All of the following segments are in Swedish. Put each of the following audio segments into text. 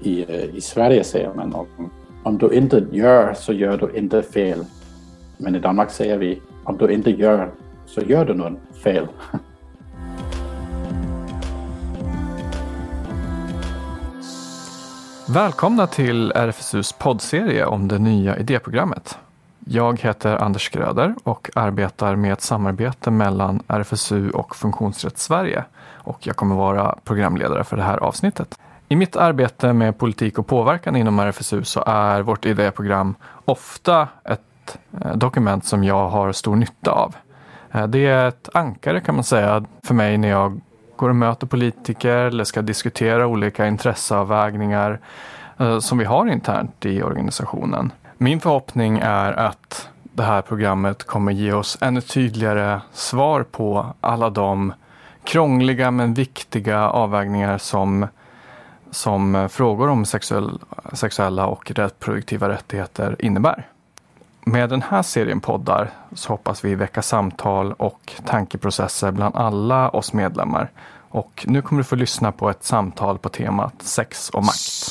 I, eh, I Sverige säger man om, om du inte gör så gör du inte fel. Men i Danmark säger vi om du inte gör så gör du någon fel. Välkomna till RFSUs poddserie om det nya idéprogrammet. Jag heter Anders Gröder och arbetar med ett samarbete mellan RFSU och Funktionsrätt Sverige och jag kommer vara programledare för det här avsnittet. I mitt arbete med politik och påverkan inom RFSU så är vårt idéprogram ofta ett eh, dokument som jag har stor nytta av. Eh, det är ett ankare kan man säga för mig när jag går och möter politiker eller ska diskutera olika intresseavvägningar eh, som vi har internt i organisationen. Min förhoppning är att det här programmet kommer ge oss ännu tydligare svar på alla de krångliga men viktiga avvägningar som, som frågor om sexuell, sexuella och reproduktiva rättigheter innebär. Med den här serien poddar så hoppas vi väcka samtal och tankeprocesser bland alla oss medlemmar. Och nu kommer du få lyssna på ett samtal på temat sex och makt.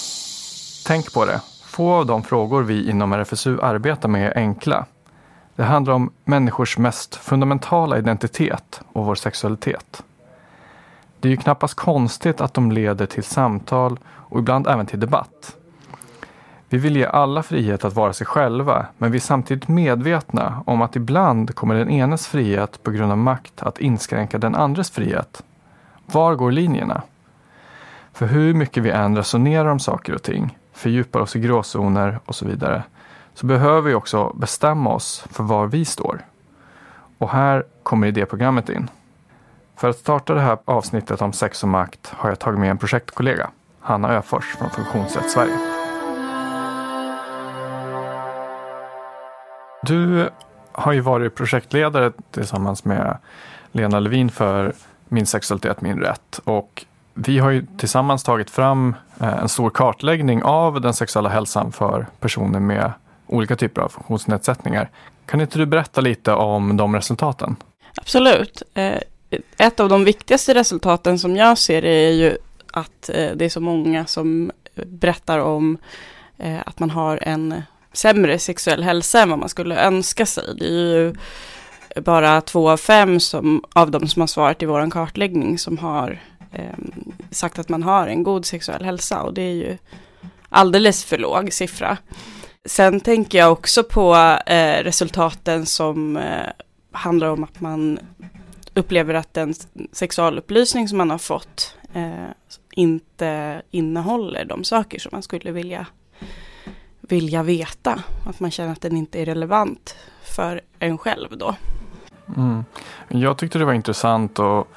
Tänk på det, få av de frågor vi inom RFSU arbetar med är enkla. Det handlar om människors mest fundamentala identitet och vår sexualitet. Det är ju knappast konstigt att de leder till samtal och ibland även till debatt. Vi vill ge alla frihet att vara sig själva, men vi är samtidigt medvetna om att ibland kommer den enes frihet på grund av makt att inskränka den andres frihet. Var går linjerna? För hur mycket vi än resonerar om saker och ting, fördjupar oss i gråzoner och så vidare, så behöver vi också bestämma oss för var vi står. Och här kommer idéprogrammet in. För att starta det här avsnittet om sex och makt har jag tagit med en projektkollega, Hanna Öfors från Funktionsrätt Sverige. Du har ju varit projektledare tillsammans med Lena Levin för Min sexualitet, min rätt. Och vi har ju tillsammans tagit fram eh, en stor kartläggning av den sexuella hälsan för personer med olika typer av funktionsnedsättningar. Kan inte du berätta lite om de resultaten? Absolut. Eh, ett av de viktigaste resultaten som jag ser är ju att eh, det är så många som berättar om att man har en sämre sexuell hälsa än vad man skulle önska sig. Det är ju bara två av fem som, av de som har svarat i vår kartläggning som har eh, sagt att man har en god sexuell hälsa och det är ju alldeles för låg siffra. Sen tänker jag också på eh, resultaten som eh, handlar om att man upplever att den sexualupplysning som man har fått eh, inte innehåller de saker som man skulle vilja vilja veta. Att man känner att den inte är relevant för en själv då. Mm. Jag tyckte det var intressant och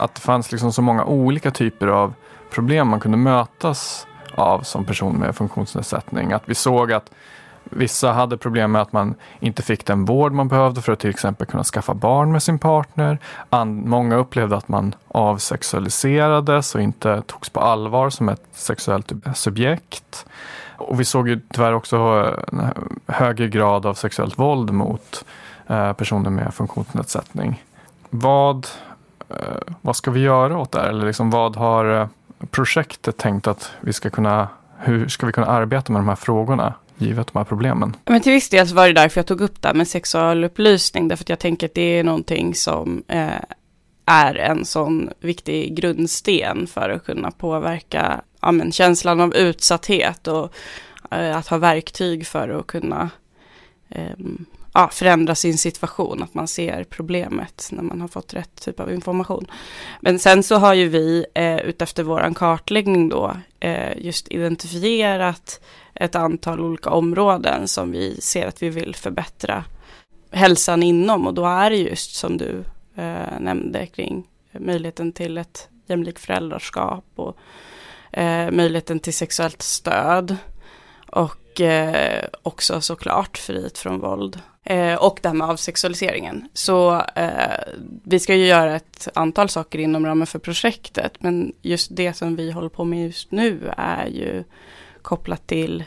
att det fanns liksom så många olika typer av problem man kunde mötas av som person med funktionsnedsättning. Att vi såg att vissa hade problem med att man inte fick den vård man behövde för att till exempel kunna skaffa barn med sin partner. många upplevde att man avsexualiserades och inte togs på allvar som ett sexuellt subjekt. Och vi såg ju tyvärr också eh, en högre grad av sexuellt våld mot eh, personer med funktionsnedsättning. Vad, Eh, vad ska vi göra åt det här? Eller liksom vad har eh, projektet tänkt att vi ska kunna, hur ska vi kunna arbeta med de här frågorna? givet de här problemen. Men till viss del så var det därför jag tog upp det här med sexualupplysning, därför att jag tänker att det är någonting som eh, är en sån viktig grundsten för att kunna påverka ja, men, känslan av utsatthet och eh, att ha verktyg för att kunna eh, ja, förändra sin situation, att man ser problemet när man har fått rätt typ av information. Men sen så har ju vi eh, utefter vår kartläggning då eh, just identifierat ett antal olika områden som vi ser att vi vill förbättra hälsan inom och då är det just som du eh, nämnde kring möjligheten till ett jämlikt föräldraskap och eh, möjligheten till sexuellt stöd och eh, också såklart frihet från våld eh, och det här med avsexualiseringen. Så eh, vi ska ju göra ett antal saker inom ramen för projektet men just det som vi håller på med just nu är ju kopplat till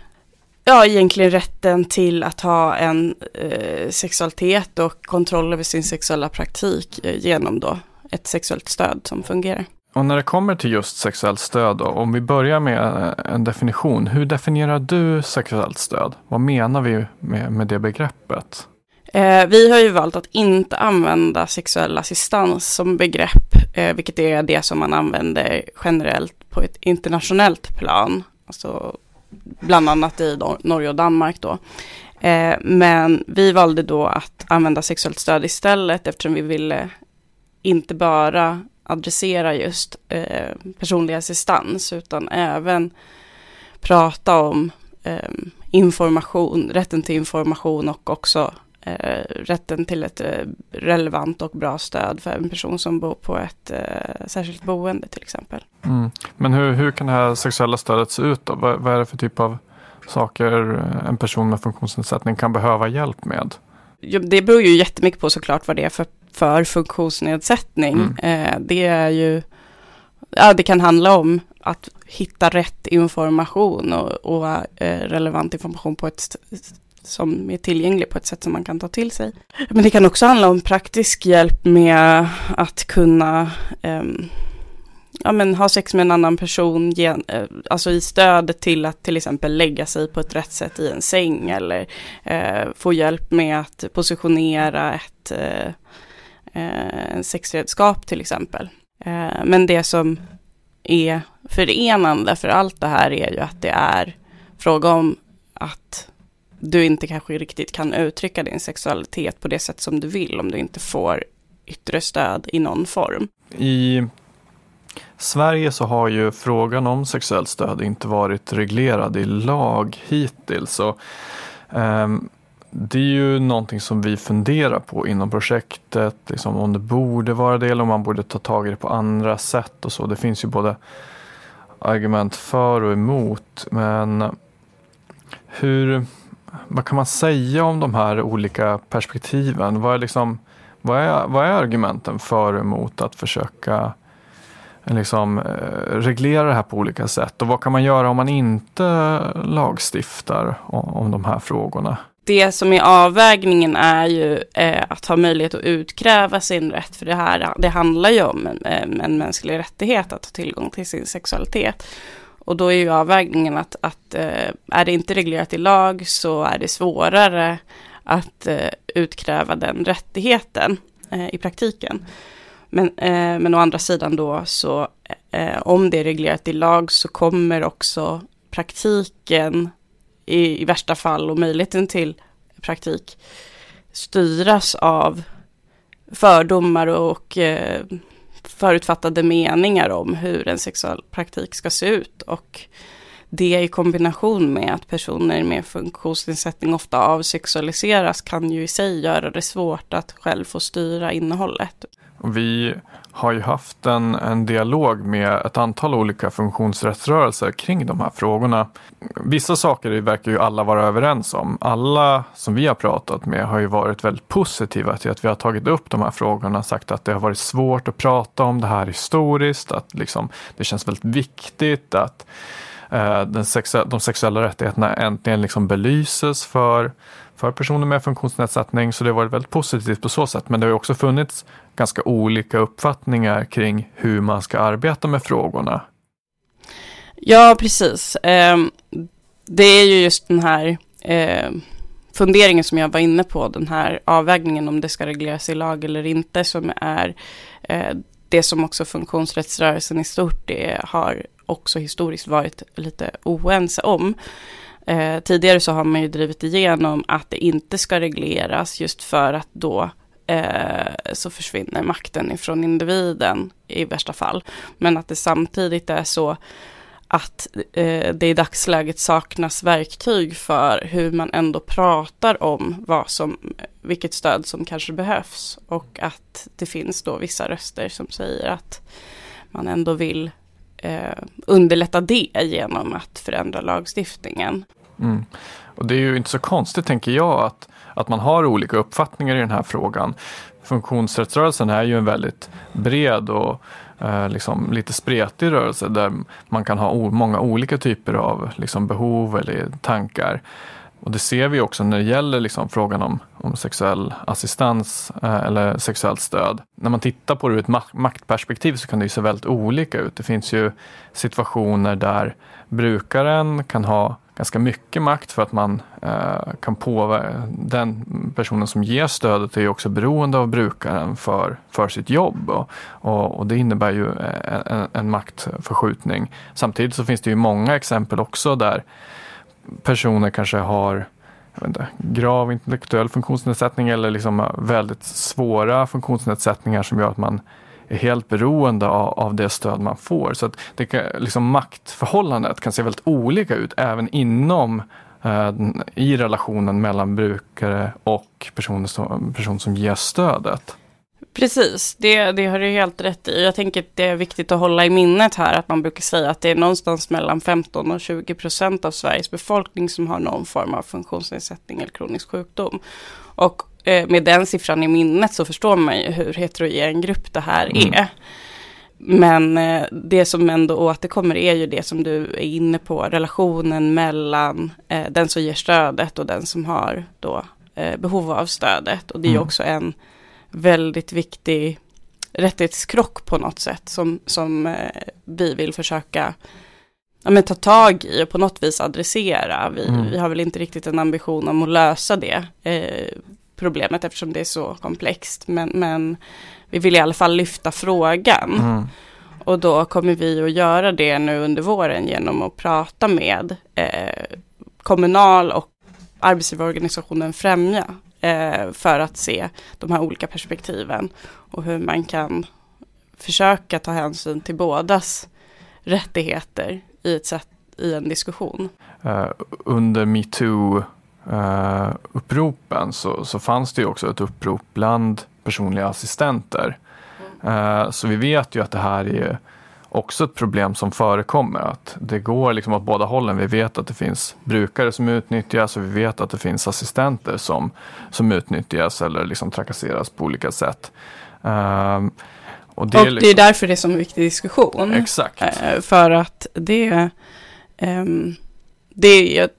Ja, egentligen rätten till att ha en eh, sexualitet och kontroll över sin sexuella praktik eh, genom då ett sexuellt stöd som fungerar. Och när det kommer till just sexuellt stöd, då, om vi börjar med eh, en definition. Hur definierar du sexuellt stöd? Vad menar vi med, med det begreppet? Eh, vi har ju valt att inte använda sexuell assistans som begrepp, eh, vilket är det som man använder generellt på ett internationellt plan. Alltså bland annat i Norge och Danmark då. Eh, men vi valde då att använda sexuellt stöd istället eftersom vi ville inte bara adressera just eh, personlig assistans utan även prata om eh, information, rätten till information och också eh, rätten till ett eh, relevant och bra stöd för en person som bor på ett eh, särskilt boende till exempel. Mm. Men hur, hur kan det här sexuella stödet se ut då? Vad, vad är det för typ av saker en person med funktionsnedsättning kan behöva hjälp med? Det beror ju jättemycket på såklart vad det är för, för funktionsnedsättning. Mm. Eh, det är ju, ja det kan handla om att hitta rätt information och, och eh, relevant information på ett som är tillgänglig på ett sätt som man kan ta till sig. Men det kan också handla om praktisk hjälp med att kunna um, ja, men ha sex med en annan person, gen, eh, alltså i stödet till att till exempel lägga sig på ett rätt sätt i en säng eller eh, få hjälp med att positionera ett eh, eh sexredskap till exempel. Eh, men det som är förenande för allt det här är ju att det är fråga om att du inte kanske riktigt kan uttrycka din sexualitet på det sätt som du vill om du inte får yttre stöd i någon form. I Sverige så har ju frågan om sexuellt stöd inte varit reglerad i lag hittills. Så, um, det är ju någonting som vi funderar på inom projektet, liksom om det borde vara det eller om man borde ta tag i det på andra sätt och så. Det finns ju både argument för och emot. Men hur, vad kan man säga om de här olika perspektiven? Vad är, liksom, vad är, vad är argumenten för och emot att försöka liksom, eh, reglera det här på olika sätt? Och vad kan man göra om man inte lagstiftar om, om de här frågorna? Det som är avvägningen är ju eh, att ha möjlighet att utkräva sin rätt, för det här det handlar ju om en, eh, en mänsklig rättighet att ha tillgång till sin sexualitet. Och då är ju avvägningen att, att eh, är det inte reglerat i lag så är det svårare att eh, utkräva den rättigheten eh, i praktiken. Men, eh, men å andra sidan då så eh, om det är reglerat i lag så kommer också praktiken i, i värsta fall och möjligheten till praktik styras av fördomar och eh, förutfattade meningar om hur en sexuell praktik ska se ut. Och det i kombination med att personer med funktionsnedsättning ofta avsexualiseras kan ju i sig göra det svårt att själv få styra innehållet. Vi har ju haft en, en dialog med ett antal olika funktionsrättsrörelser kring de här frågorna. Vissa saker verkar ju alla vara överens om. Alla som vi har pratat med har ju varit väldigt positiva till att vi har tagit upp de här frågorna, sagt att det har varit svårt att prata om det här historiskt, att liksom, det känns väldigt viktigt att Eh, den sexu de sexuella rättigheterna äntligen liksom belyses för för personer med funktionsnedsättning. Så det har varit väldigt positivt på så sätt. Men det har också funnits ganska olika uppfattningar kring hur man ska arbeta med frågorna. Ja, precis. Ehm, det är ju just den här eh, funderingen som jag var inne på, den här avvägningen om det ska regleras i lag eller inte, som är eh, det som också funktionsrättsrörelsen i stort det har också historiskt varit lite oense om. Eh, tidigare så har man ju drivit igenom att det inte ska regleras just för att då eh, så försvinner makten ifrån individen i värsta fall. Men att det samtidigt är så att eh, det i dagsläget saknas verktyg för hur man ändå pratar om vad som, vilket stöd som kanske behövs. Och att det finns då vissa röster som säger att man ändå vill eh, underlätta det genom att förändra lagstiftningen. Mm. Och det är ju inte så konstigt tänker jag att, att man har olika uppfattningar i den här frågan. Funktionsrättsrörelsen är ju en väldigt bred och eh, liksom lite spretig rörelse där man kan ha många olika typer av liksom behov eller tankar. Och det ser vi också när det gäller liksom frågan om, om sexuell assistans eh, eller sexuellt stöd. När man tittar på det ur ett maktperspektiv så kan det ju se väldigt olika ut. Det finns ju situationer där brukaren kan ha ganska mycket makt för att man eh, kan påverka. Den personen som ger stödet är ju också beroende av brukaren för, för sitt jobb och, och, och det innebär ju eh, en, en, maktförskjutning. Samtidigt så finns det ju många exempel också där personer kanske har inte, grav intellektuell funktionsnedsättning eller liksom väldigt svåra funktionsnedsättningar som gör att man är helt beroende av, av det stöd man får. Så att det kan, liksom maktförhållandet kan se väldigt olika ut även inom eh, i relationen mellan brukare och person som, person som ger stödet. Precis, det, det har du helt rätt i. Jag tänker att det är viktigt att hålla i minnet här att man brukar säga att det är någonstans mellan 15 och 20 procent av Sveriges befolkning som har någon form av funktionsnedsättning eller kronisk sjukdom. Och med den siffran i minnet så förstår man ju hur heterogen grupp det här mm. är. Men eh, det som ändå återkommer är ju det som du är inne på, relationen mellan eh, den som ger stödet och den som har då eh, behov av stödet. Och det är ju mm. också en väldigt viktig rättighetskrock på något sätt som, som eh, vi vill försöka ja, men ta tag i och på något vis adressera. Vi, mm. vi har väl inte riktigt en ambition om att lösa det eh, problemet eftersom det är så komplext. Men, men vi vill i alla fall lyfta frågan. Mm. Och då kommer vi att göra det nu under våren genom att prata med eh, Kommunal och arbetsgivarorganisationen Främja eh, för att se de här olika perspektiven och hur man kan försöka ta hänsyn till bådas rättigheter i, ett sätt, i en diskussion. Uh, under metoo uh, uppropen så, så fanns det ju också ett upprop bland personliga assistenter. Uh, så vi vet ju att det här är också ett problem som förekommer. Att det går liksom åt båda hållen. Vi vet att det finns brukare som utnyttjas och vi vet att det finns assistenter som, som utnyttjas eller liksom trakasseras på olika sätt. Um, och det, och är, liksom... det är därför det är en viktig diskussion. Exakt. Uh, för att det, um, det, jag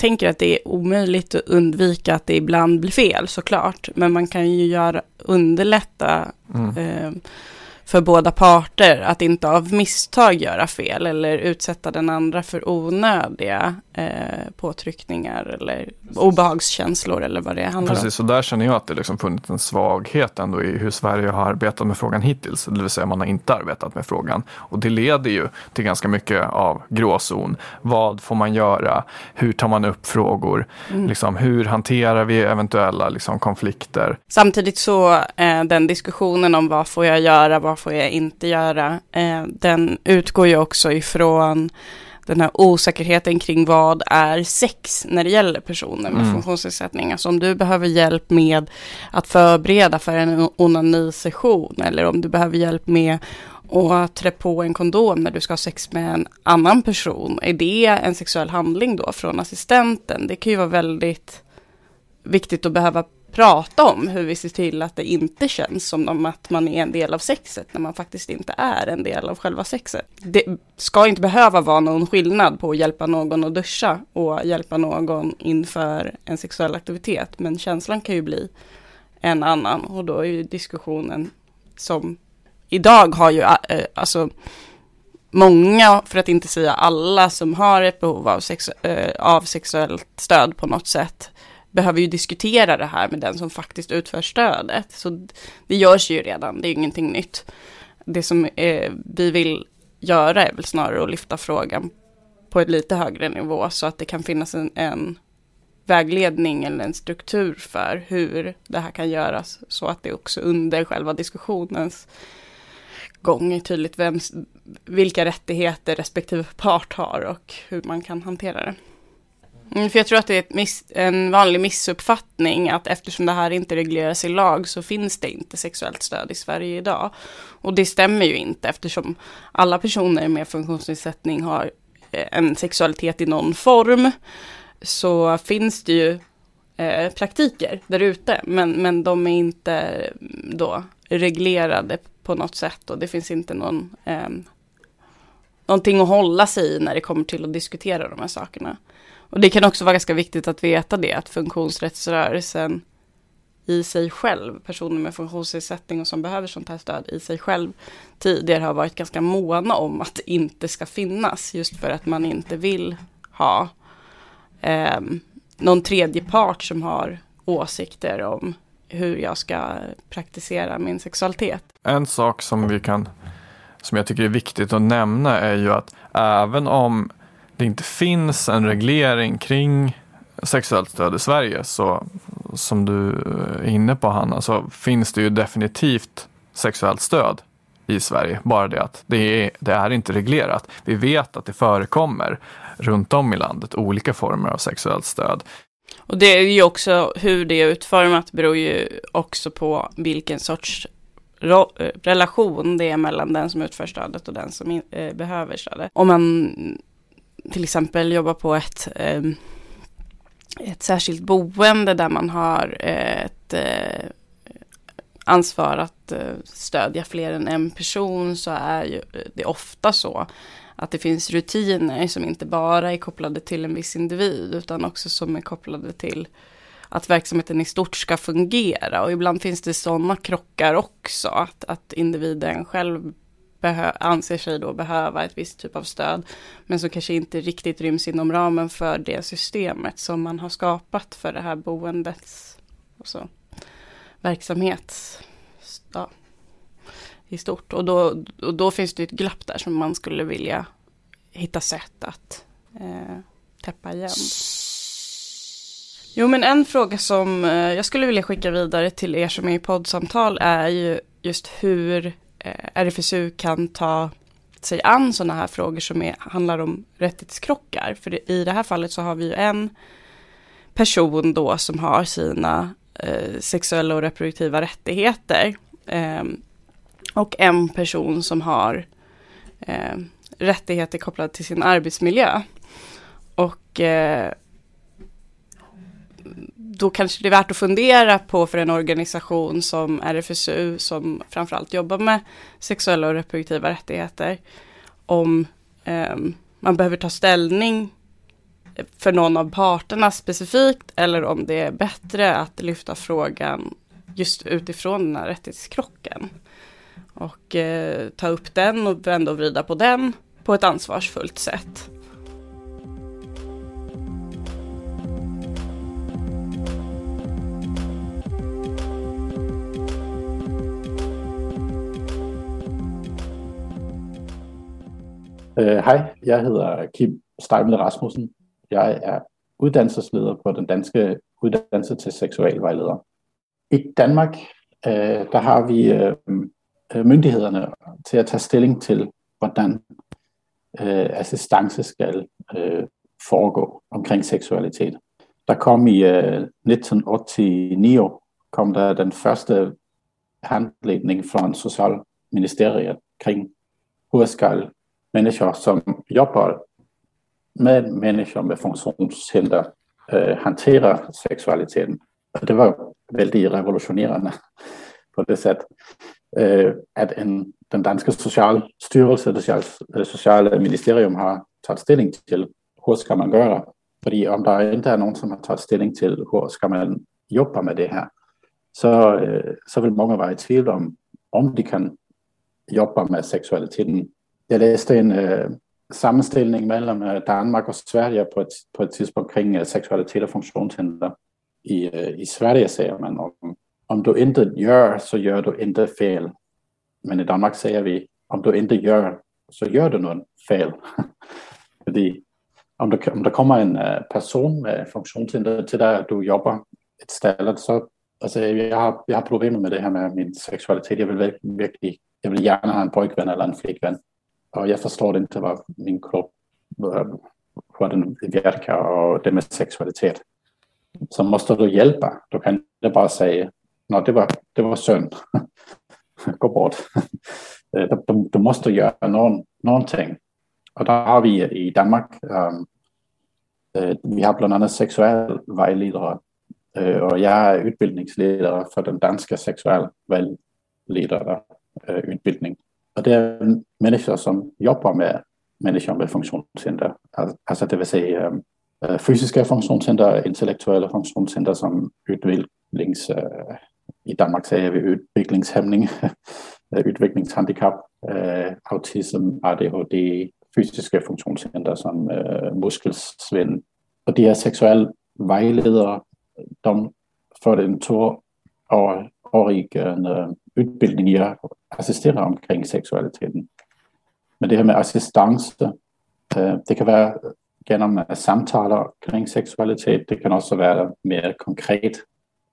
tänker att det är omöjligt att undvika att det ibland blir fel såklart. Men man kan ju göra, underlätta mm. uh, för båda parter att inte av misstag göra fel eller utsätta den andra för onödiga eh, påtryckningar eller obehagskänslor eller vad det handlar Precis, om. Precis, och där känner jag att det liksom funnits en svaghet ändå i hur Sverige har arbetat med frågan hittills. Det vill säga man har inte arbetat med frågan. Och det leder ju till ganska mycket av gråzon. Vad får man göra? Hur tar man upp frågor? Mm. Liksom, hur hanterar vi eventuella liksom, konflikter? Samtidigt så eh, den diskussionen om vad får jag göra, vad får jag inte göra, eh, den utgår ju också ifrån den här osäkerheten kring vad är sex när det gäller personer med mm. funktionsnedsättning. Alltså om du behöver hjälp med att förbereda för en onanisession eller om du behöver hjälp med att trä på en kondom när du ska ha sex med en annan person. Är det en sexuell handling då från assistenten? Det kan ju vara väldigt viktigt att behöva prata om hur vi ser till att det inte känns som att man är en del av sexet när man faktiskt inte är en del av själva sexet. Det ska inte behöva vara någon skillnad på att hjälpa någon att duscha och hjälpa någon inför en sexuell aktivitet. Men känslan kan ju bli en annan och då är ju diskussionen som idag har ju eh, alltså många, för att inte säga alla som har ett behov av, sex, eh, av sexuellt stöd på något sätt behöver ju diskutera det här med den som faktiskt utför stödet. Så det görs ju redan, det är ingenting nytt. Det som eh, vi vill göra är väl snarare att lyfta frågan på ett lite högre nivå så att det kan finnas en, en vägledning eller en struktur för hur det här kan göras så att det också under själva diskussionens gång är tydligt vem, vilka rättigheter respektive part har och hur man kan hantera det. Mm, för jag tror att det är miss, en vanlig missuppfattning att eftersom det här inte regleras i lag så finns det inte sexuellt stöd i Sverige idag. Och det stämmer ju inte eftersom alla personer med funktionsnedsättning har eh, en sexualitet i någon form. Så finns det ju eh, praktiker där ute men, men de är inte mm, då reglerade på något sätt och det finns inte någon eh, någonting att hålla sig i när det kommer till att diskutera de här sakerna. Och det kan också vara ganska viktigt att veta det, att funktionsrättsrörelsen i sig själv, personer med funktionsnedsättning och som behöver sånt här stöd i sig själv, tidigare har varit ganska måna om att det inte ska finnas, just för att man inte vill ha eh, någon tredje part som har åsikter om hur jag ska praktisera min sexualitet. En sak som vi kan, som jag tycker är viktigt att nämna är ju att även om det inte finns en reglering kring sexuellt stöd i Sverige så som du eh, är inne på Hanna så finns det ju definitivt sexuellt stöd i Sverige. Bara det att det är, det är inte reglerat. Vi vet att det förekommer runt om i landet olika former av sexuellt stöd. Och det är ju också hur det är utformat beror ju också på vilken sorts eh, relation det är mellan den som utför stödet och den som in, eh, behöver stödet. Om man till exempel jobbar på ett, ehm, ett särskilt boende där man har ett eh, ansvar att eh, stödja fler än en person så är ju eh, det ofta så att det finns rutiner som inte bara är kopplade till en viss individ utan också som är kopplade till att verksamheten i stort ska fungera. Och ibland finns det sådana krockar också, att, att individen själv anser sig då behöva ett visst typ av stöd, men som kanske inte riktigt ryms inom ramen för det systemet som man har skapat för det här boendets alltså, verksamhet ja, i stort. Och då, och då finns det ett glapp där som man skulle vilja hitta sätt att eh, täppa igen. Jo, men en fråga som eh, jag skulle vilja skicka vidare till er som är i poddsamtal är ju just hur Eh, RFSU kan ta sig an sådana här frågor som är, handlar om rättighetskrockar. För i det här fallet så har vi ju en person då som har sina eh, sexuella och reproduktiva rättigheter. Eh, och en person som har eh, rättigheter kopplade till sin arbetsmiljö. Och eh, då kanske det är värt att fundera på för en organisation som RFSU som framförallt jobbar med sexuella och reproduktiva rättigheter om eh, man behöver ta ställning för någon av parterna specifikt eller om det är bättre att lyfta frågan just utifrån den här rättighetskrocken. Och eh, ta upp den och vända och vrida på den på ett ansvarsfullt sätt. Uh, hej, jeg hedder Kim Steimel Rasmussen. Jeg er uddannelsesleder på den danske uddannelse til seksualvejleder. I Danmark, uh, der har vi uh, myndighederne til at tage stilling til, hvordan uh, assistance skal uh, foregå omkring seksualitet. Der kom i uh, 1989 kom der den første handledning från socialministeriet kring hur ska människor som jobbar med människor med funktionshinder eh, hanterar sexualiteten. Det var väldigt revolutionerande på det sättet eh, att en, den danska socialstyrelsen, det sociala ministerium har tagit ställning till hur ska man göra? För om det inte är någon som har tagit ställning till hur ska man jobba med det här så, eh, så vill många vara i tvivel om om de kan jobba med sexualiteten jag läste en øh, uh, sammanställning mellan øh, Danmark och Sverige på ett, på ett tidspunkt kring øh, uh, sexualitet och funktionshinder. I, I Sverige säger man om, om du inte gör så gör du inte fel. Men i Danmark säger vi om du inte gör så gör du något fel. Fordi om, det, om det kommer en person med funktionshinder till dig du jobbar ett ställe så alltså, jag, har, jag har problem med det här med min sexualitet. Jag vill verkligen jag vill gärna ha en pojkvän eller en flickvän och jag förstår inte vad min kropp, vad den verkar och det med sexualitet. Så måste du hjälpa. Då kan du bara säga, nej det var, det var synd. Gå bort. Eh, du, du måste göra någon, någonting. Och där har vi i Danmark, um, vi har bland annat sexualvägledare eh, och jag är utbildningsledare för den danska sexualvägledarutbildning. Och det är människor som jobbar med människor med funktionshinder. Alltså det vill säga eh, fysiska funktionshinder, intellektuella funktionshinder som utvecklings... Eh, I Danmark säger vi utvecklingshämning, eh, utvecklingshandikapp, autism, ADHD, fysiska funktionshinder som muskelsvinn. Och de här sexuella vägledare. de får en tvåårig øh, utbildning i att assistera omkring sexualiteten. Men det här med assistans, eh, det kan vara genom samtal kring sexualitet. Det kan också vara mer konkret.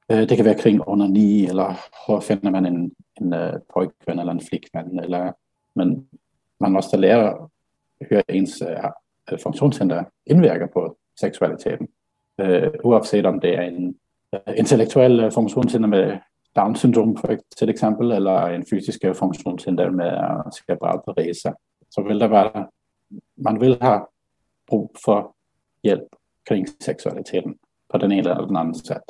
Eh, det kan vara kring onani eller hur finner man en, en øh, pojkvän eller en flickvän. Eller, men man måste lära hur ens øh, øh, funktionshinder inverkar på sexualiteten. Oavsett om det är en intellektuell funktionshinder med Down syndrom till exempel eller en fysisk funktionshinder med cerebral parese så vill det vara, man vill ha brug för hjälp kring sexualiteten på den ena eller den andra sätt.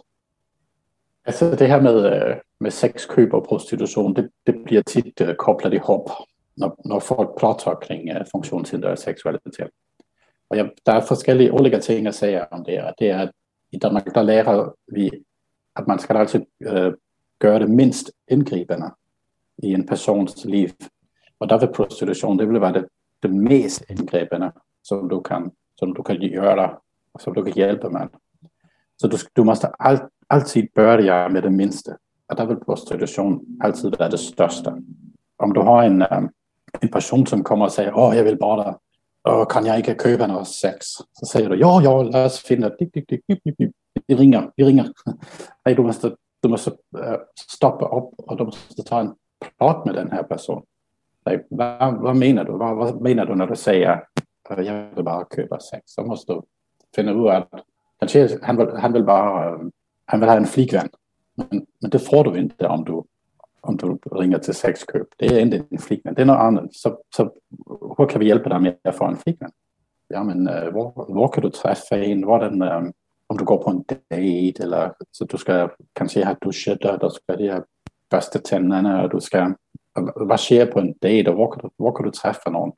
Alltså det här med, øh, med sexköp och prostitution, det, det blir titt uh, øh, kopplat ihop när, när folk pratar kring uh, funktionshinder och sexualitet. Och jag, det är olika ting att säga om det. Det är att i Danmark där lär vi att man ska alltså uh, göra det mindst indgribende i en persons liv och därför prostitution, det vil være det, det mest indgribende, som du kan, som du kan göra, som du kan hjälpa med. Så du, du måste all, alltid börja med det minsta. Och där vill prostitution alltid vara det största. Om du har en, um, en person som kommer och säger åh, jag vill bara, åh, kan jag inte köpa något sex? Så säger du ja, ja, låt oss finna, dick, dick, dick, dick, dick. vi ringer, vi ringer. Nej, du måste, du måste eh, stoppa upp och du måste ta en prat med den här personen. Vad, vad menar du? Vad, vad, menar du när du säger att jag vill bara köpa sex? Då måste du finna ut att kanske han vill, han vill bara han vill ha en flickvän. Men, men det får du inte om du, om du ringer till sexköp. Det är inte en flickvän, det är något annat. Så, så hur kan vi hjälpa dig med att få en flickvän? Ja, men var, var kan du träffa en? Var den, um, om du går på en dejt eller så du ska kanske ha duschat och då ska de första tänderna och du ska vad sker på en dejt och var kan, du, var kan du träffa någon?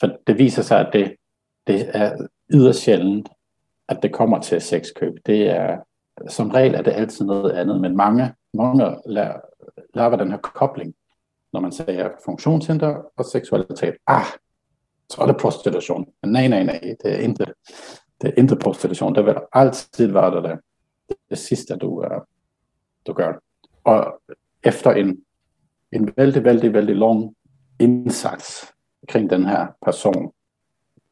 För det visar sig att det, det är ytterst sällan att det kommer till sexköp. Det är, som regel är det alltid något annat, men många, många lär, lär den här kopplingen. När man säger funktionshinder och sexualitet, ah, så är det prostitution. Men nej, nej, nej, det är inte, det är inte prostitution. Det vill alltid vara det, det sista du, eh, du gör. Och efter en en väldigt, väldigt, väldigt lång insats kring den här personen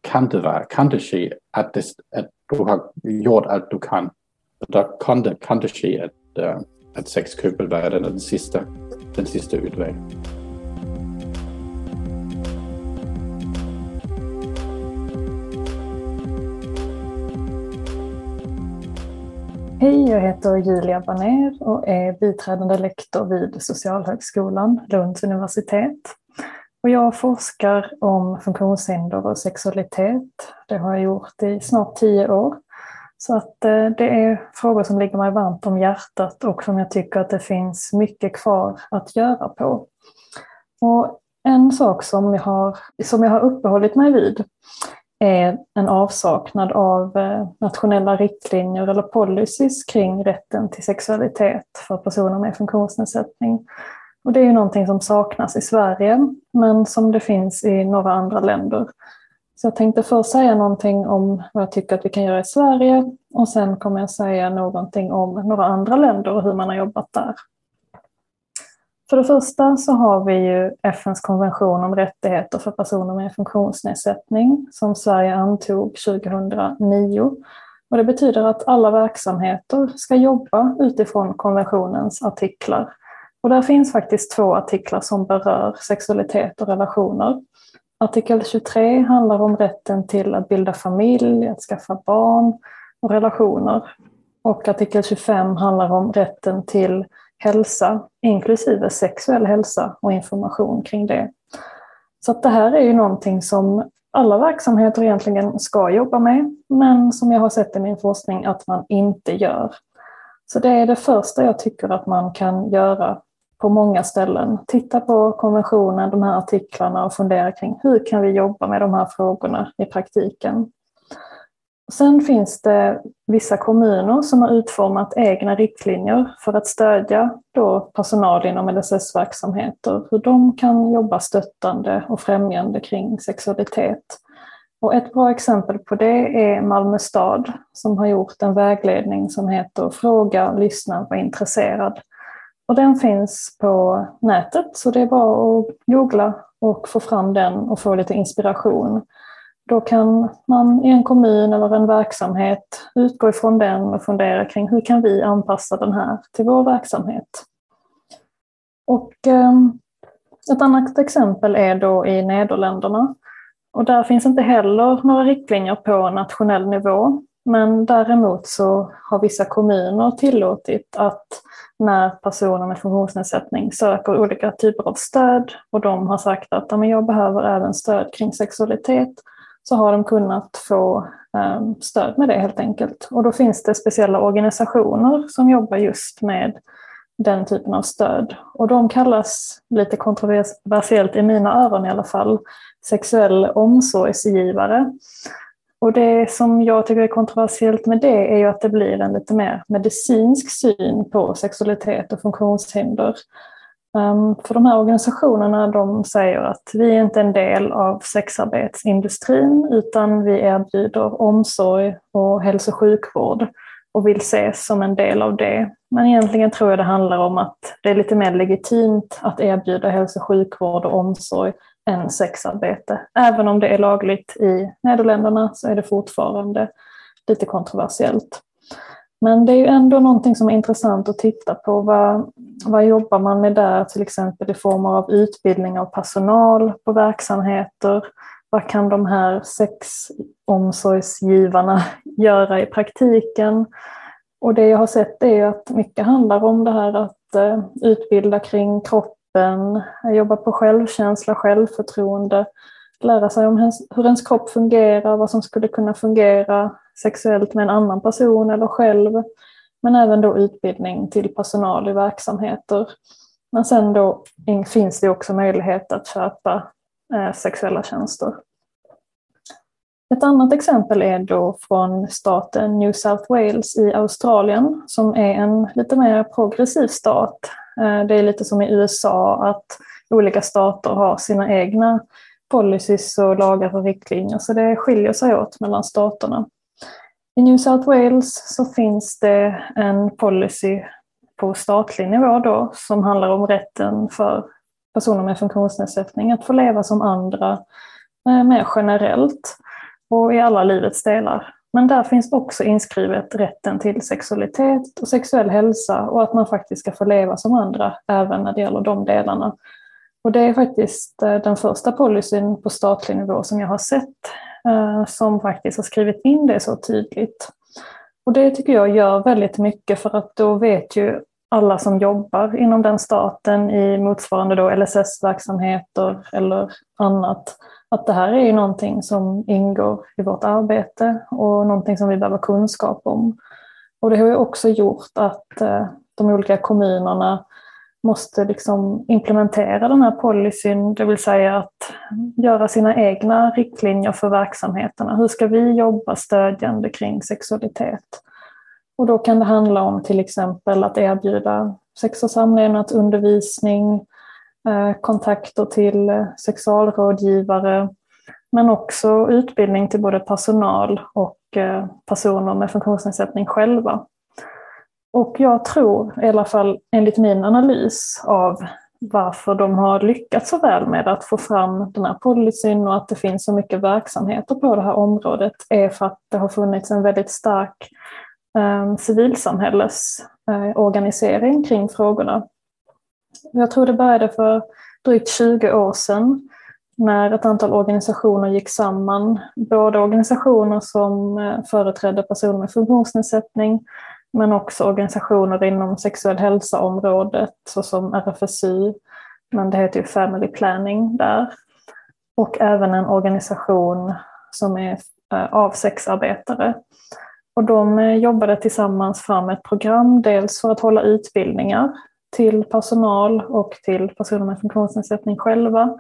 kan det vara, kan det ske att, det, att du har gjort allt du kan. Då kan det, kan det ske att, eh, att sexköp är den sista, den sista utvägen. Hej, jag heter Julia Baner och är biträdande lektor vid Socialhögskolan, Lunds universitet. Och jag forskar om funktionshinder och sexualitet. Det har jag gjort i snart tio år. Så att eh, det är frågor som ligger mig varmt om hjärtat och som jag tycker att det finns mycket kvar att göra på. Och en sak som jag har, som jag har uppehållit mig vid är en avsaknad av eh, nationella riktlinjer eller policies kring rätten till sexualitet för personer med funktionsnedsättning. Och det är ju någonting som saknas i Sverige, men som det finns i några andra länder. Så jag tänkte först säga någonting om vad jag tycker att vi kan göra i Sverige och sen kommer jag säga någonting om några andra länder och hur man har jobbat där. För det första så har vi ju FNs konvention om rättigheter för personer med funktionsnedsättning som Sverige antog 2009. Och det betyder att alla verksamheter ska jobba utifrån konventionens artiklar. Och där finns faktiskt två artiklar som berör sexualitet och relationer. Artikel 23 handlar om rätten till att bilda familj, att skaffa barn och relationer. Och artikel 25 handlar om rätten till hälsa, inklusive sexuell hälsa och information kring det. Så att det här är ju någonting som alla verksamheter egentligen ska jobba med, men som jag har sett i min forskning att man inte gör. Så det är det första jag tycker att man kan göra på många ställen. Titta på konventionen, de här artiklarna och fundera kring hur kan vi jobba med de här frågorna i praktiken. Sen finns det vissa kommuner som har utformat egna riktlinjer för att stödja då personal inom LSS-verksamheter, hur de kan jobba stöttande och främjande kring sexualitet. Och ett bra exempel på det är Malmö stad som har gjort en vägledning som heter Fråga, lyssna, var intresserad. Och den finns på nätet så det är bara att googla och få fram den och få lite inspiration. Då kan man i en kommun eller en verksamhet utgå ifrån den och fundera kring hur kan vi anpassa den här till vår verksamhet. Och ehm, ett annat exempel är då i Nederländerna. Och där finns inte heller några riktlinjer på nationell nivå. Men däremot så har vissa kommuner tillåtit att när personer med funktionsnedsättning söker olika typer av stöd och de har sagt att jag behöver även stöd kring sexualitet så har de kunnat få ehm, stöd med det helt enkelt. Och då finns det speciella organisationer som jobbar just med den typen av stöd. Och de kallas, lite kontroversiellt i mina öron i alla fall, sexuell omsorgsgivare. Och det som jag tycker är kontroversiellt med det är ju att det blir en lite mer medicinsk syn på sexualitet och funktionshinder. Ehm, för de här organisationerna de säger att vi är inte en del av sexarbetsindustrin utan vi erbjuder omsorg och hälso och sjukvård och vill ses som en del av det. Men egentligen tror jag det handlar om att det är lite mer legitimt att erbjuda hälso och sjukvård och omsorg än sexarbete. Även om det är lagligt i Nederländerna så är det fortfarande lite kontroversiellt. Men det är ju ändå någonting som är intressant att titta på. Vad, vad jobbar man med där, till exempel i form av utbildning av personal på verksamheter? Vad kan de här sexomsorgsgivarna göra i praktiken? Och det jag har sett är att mycket handlar om det här att eh, utbilda kring kroppen, jobba på självkänsla, självförtroende, lära sig om hur ens kropp fungerar, vad som skulle kunna fungera sexuellt med en annan person eller själv. Men även då utbildning till personal i verksamheter. Men sen då finns det också möjlighet att köpa eh, sexuella tjänster. Ett annat exempel är då från staten New South Wales i Australien som är en lite mer progressiv stat. Eh, det är lite som i USA att olika stater har sina egna policies och lagar och riktlinjer så det skiljer sig åt mellan staterna. I New South Wales så finns det en policy på statlig nivå då som handlar om rätten för personer med funktionsnedsättning att få leva som andra eh, mer generellt och i alla livets delar. Men där finns också inskrivet rätten till sexualitet och sexuell hälsa och att man faktiskt ska få leva som andra även när det gäller de delarna. Och det är faktiskt eh, den första policyn på statlig nivå som jag har sett Eh, som faktiskt har skrivit in det så tydligt. Och det tycker jag gör väldigt mycket för att då vet ju alla som jobbar inom den staten i motsvarande då LSS-verksamheter eller annat att det här är ju någonting som ingår i vårt arbete och någonting som vi behöver kunskap om. Och det har ju också gjort att eh, de olika kommunerna måste liksom implementera den här policyn, det vill säga att göra sina egna riktlinjer för verksamheterna. Hur ska vi jobba stödjande kring sexualitet? Och då kan det handla om till exempel att erbjuda sex och samlevnadsundervisning, eh, kontakter till sexualrådgivare, men också utbildning till både personal och eh, personer med funktionsnedsättning själva. Och jag tror, i alla fall enligt min analys av varför de har lyckats så väl med att få fram den här policyn och att det finns så mycket verksamheter på det här området är för att det har funnits en väldigt stark ehm, eh, civilsamhällesorganisering eh, kring frågorna. Jag tror det började för drygt 20 år sedan när ett antal organisationer gick samman. Både organisationer som eh, företrädde personer med funktionsnedsättning men också organisationer inom sexuell hälsa-området såsom RFSU, men det heter ju Family Planning där. Och även en organisation som är eh, av sexarbetare. Och de eh, jobbade tillsammans fram ett program, dels för att hålla utbildningar till personal och till personer med funktionsnedsättning själva,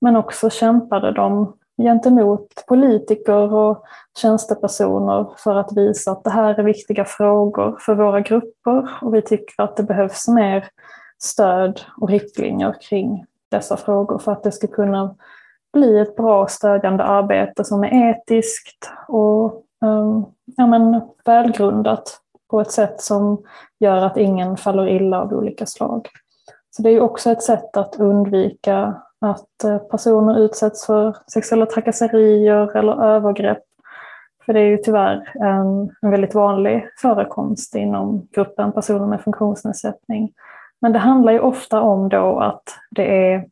men också kämpade de gentemot politiker och tjänstepersoner för att visa att det här är viktiga frågor för våra grupper och vi tycker att det behövs mer stöd och riktlinjer kring dessa frågor för att det ska kunna bli ett bra stödjande arbete som är etiskt och um, ja, men, välgrundat på ett sätt som gör att ingen faller illa av olika slag. Så det är också ett sätt att undvika att eh, personer utsätts för sexuella trakasserier eller övergrepp. För det är ju tyvärr en, en väldigt vanlig förekomst inom gruppen personer med funktionsnedsättning. Men det handlar ju ofta om då att det, är,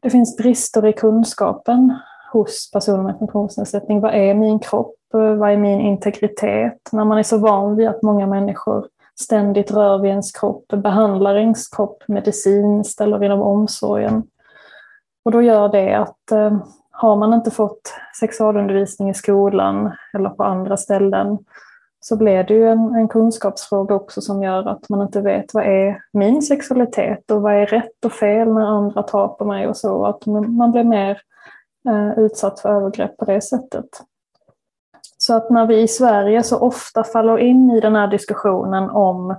det finns brister i kunskapen hos personer med funktionsnedsättning. Vad är min kropp? Vad är min integritet? När man är så van vid att många människor ständigt rör vid ens kropp, behandlar ens kropp medicinskt eller inom omsorgen. Och då gör det att eh, har man inte fått sexualundervisning i skolan eller på andra ställen så blir det ju en, en kunskapsfråga också som gör att man inte vet vad är min sexualitet och vad är rätt och fel när andra tar på mig och så. Att man blir mer eh, utsatt för övergrepp på det sättet. Så att när vi i Sverige så ofta faller in i den här diskussionen om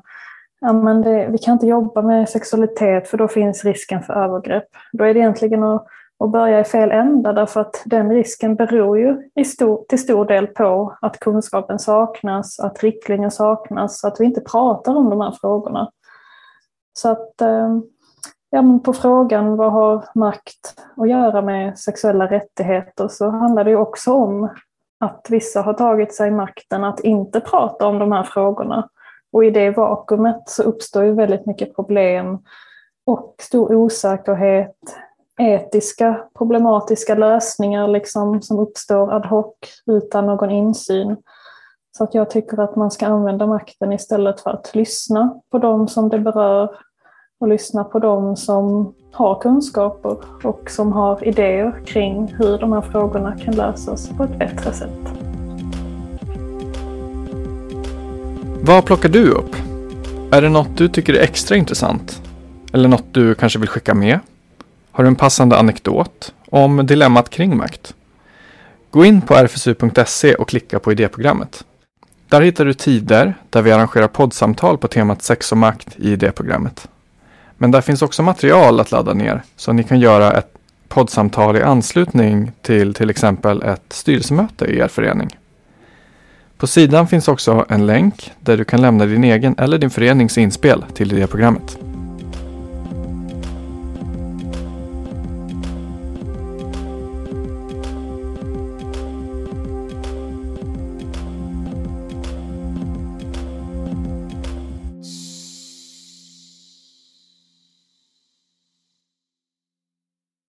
ja, men det, vi kan inte jobba med sexualitet för då finns risken för övergrepp. Då är det egentligen att, att börja i fel ända därför att den risken beror ju i stor, till stor del på att kunskapen saknas, att riktlinjer saknas, att vi inte pratar om de här frågorna. Så att eh, ja, men på frågan vad har makt att göra med sexuella rättigheter så handlar det också om att vissa har tagit sig makten att inte prata om de här frågorna. Och i det vakuumet så uppstår ju väldigt mycket problem och stor osäkerhet, etiska problematiska lösningar liksom som uppstår ad hoc utan någon insyn. Så att jag tycker att man ska använda makten istället för att lyssna på dem som det berör och lyssna på dem som har kunskaper och som har idéer kring hur de här frågorna kan lösas på ett bättre sätt. Vad plockar du upp? Är det något du tycker är extra intressant? Eller något du kanske vill skicka med? Har du en passande anekdot om dilemmat kring makt? Gå in på rfsu.se och klicka på idéprogrammet. Där hittar du tider där vi arrangerar poddsamtal på temat sex och makt i idéprogrammet. Men där finns också material att ladda ner så ni kan göra ett poddsamtal i anslutning till till exempel ett styrelsemöte i er förening. På sidan finns också en länk där du kan lämna din egen eller din förenings inspel till idéprogrammet.